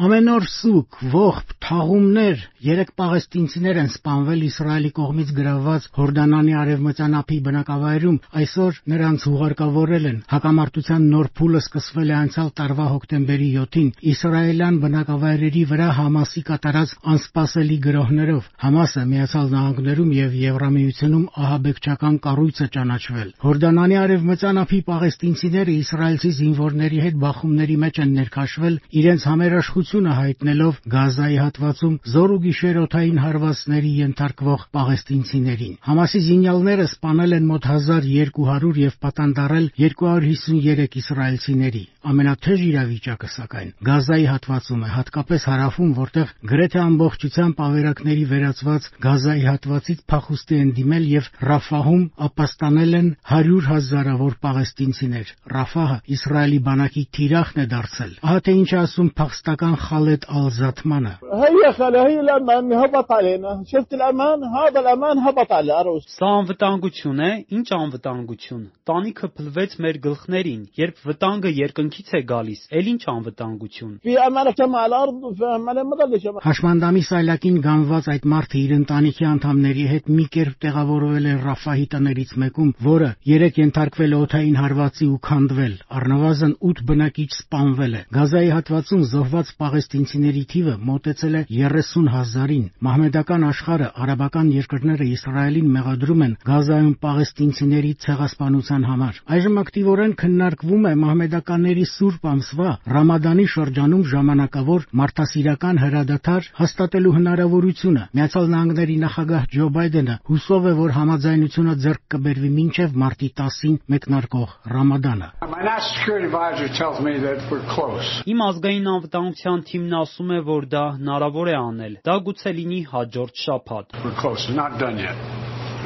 Ամեն օր սուկ, ողբ, թաղումներ, երեք պաղեստինցիներ են սպանվել Իսրայելի կողմից գրավված Հորդանանի արևմտյան ափի բնակավայրում, այսօր նրանց ուղարկավորել են։ Հակամարտության նոր փուլը սկսվել է անցյալ տարվա հոկտեմբերի 7-ին իսրայելյան բնակավայրերի վրա ՀԱՄԱՍ-ի կատարած անսպասելի գրոհներով։ ՀԱՄԱՍ-ը Միացյալ Նահանգներում եւ Եվրամիությունում ահաբեկչական կառույց է ճանաչվել։ Հորդանանի արևմտյան ափի պաղեստինցիները իսրայելցի զինվորների հետ բախումների մեջ են ներքաշվել իրենց համերաշխությունը հայտնելով Գազայի հատվածում զոր ու գիշեր օդային հարվածների ենթարկվող պաղեստինցիներին։ ՀԱՄԱՍ-ի զինյալները սպանել են մոտ 1200 եւ պատանդարել 253 իսրայելցիների։ Ամենաթեժ իրավիճակը, սակայն, Գազայի հատվածում է, հատկապես հարավում, որտեղ գրեթե ամբողջությամբ ավերակների վերածված Գազայի հատվածից փախուստի են դիմել եւ Ռաֆահում ապաստանել են 100 հազարավոր պաղեստինցիներ։ Ռաֆահը Իսրայելի բանակի թիրախն է դարձել։ Ահա թե ինչ է ասում փախստական Խալեդ Ալ-Զաթմանը։ Սա անվտանգություն է, ինչ անվտանգություն։ Տանիքը փլվեց մեր գլխներին, երբ վտանգը երկնքից է գալիս, էլ ինչ անվտանգություն։ Հաշմանդամի սայլակին գանված այդ մարդը իր ընտանիքի անդամների հետ մի կերպ տեղավորվել է Ռաֆահի տներից մեկում, որը երեք ենթարկվել է օդային հարվածի ու քանդվել։ Առնվազն 8 բնակիչ սպանվել է։ Գազայի հատվածում զոհված պաղեստինցիների թիվը մոտեցել է 30 հազարին։ Մահմեդական աշխարհը արաբական երկրները Իսրայելին մեղադրում են Գազայում պաղեստինցիների ցեղասպանության համար։ Այժմ ակտիվորեն քննարկվում է մահմեդականների Սուրբ ամսվա Ռամադանի շրջանում ժամանակավոր մարդասիրական հրադադար հաստատելու հնարավորությունը։ Միացյալ Նահանգների նախագահ Ջո Բայդենը հուսով է, որ համաձայնությունը ձեռք կբերվի մինչև մարտի 10-ին մեկնարկող Ռամադանը։ Իմ ազգային անվտանգության թիմն ասում է, որ դա հնարավոր է անել։ Դա գուցե լինի հաջորդ շաբաթ։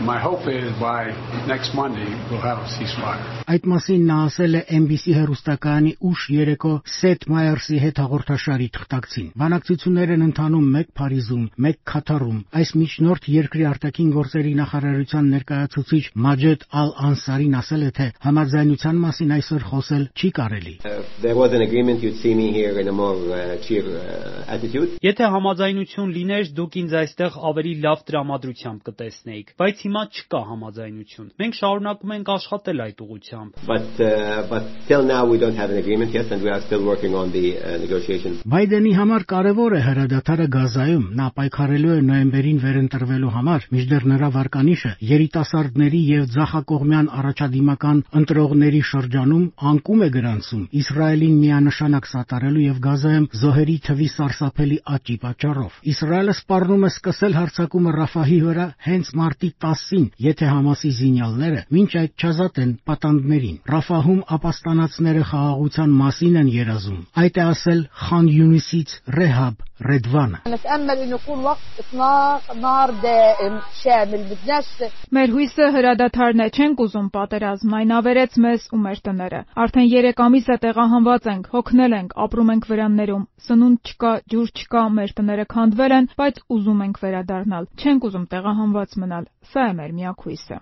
My hope is by next Monday we'll have a ceasefire. Այդ մասին նա ասել է NBC հեռուստակայանի ուշ երեկո Սեթ Մայերսի հետ հաղորդաշարի թղթակցին։ Բանակցություններ են ընթանում մեկ Փարիզում, մեկ Քաթարում։ Այս միջնորդ երկրի արտաքին գործերի նախարարության ներկայացուցիչ Մաջեդ Ալ-Անսարին ասել է, թե համաձայնության մասին այսօր խոսել չի կարելի։ Եթե համաձայնություն լիներ, դուք ինձ այստեղ ավելի լավ տրամադրությամբ կտեսնեիք, բայց հիմա չկա համաձայնություն։ Մենք շարունակում ենք աշխատել այդ ուղղությամբ։ Բայդենի համար կարևոր է հրադադարը Գազայում։ Նա պայքարելու է նոյեմբերին վերընտրվելու համար, մինչդեռ նրա վարկանիշը երիտասարդների եւ ցախակողմյան առաջադիմական ընտրողների շրջանում անկում է գրանցում Իսրայելին միանշանակ սատարելու եւ Գազայում զոհերի թվի սարսափելի աճի պատճառով։ Իսրայելը սպառնում է սկսել հարձակումը Ռաֆահի վրա հենց մարտի 10-ին, եթե ՀԱՄԱՍ-ի զինյալները մինչ այդ չազատեն պատանդներին։ Ռաֆահում ապաստանածները խաղաղության մասին են երազում։ Այդ է ասել Խան Յունիսից Ռեհաբ Ռեդվանը։ Մեր հույսը հրադադարն է, չենք ուզում պատերազմ, այն ավերեց մեզ ու մեր տները։ Արդեն 3 ամիս է տեղահանված ենք, հոգնել ենք, ապրում ենք վրաններում։ Սնունդ չկա, ջուր չկա, մեր տները քանդվել են, բայց ուզում ենք վերադառնալ։ Չենք ուզում տեղահանված մնալ։ Սա է մեր միակ հույսը։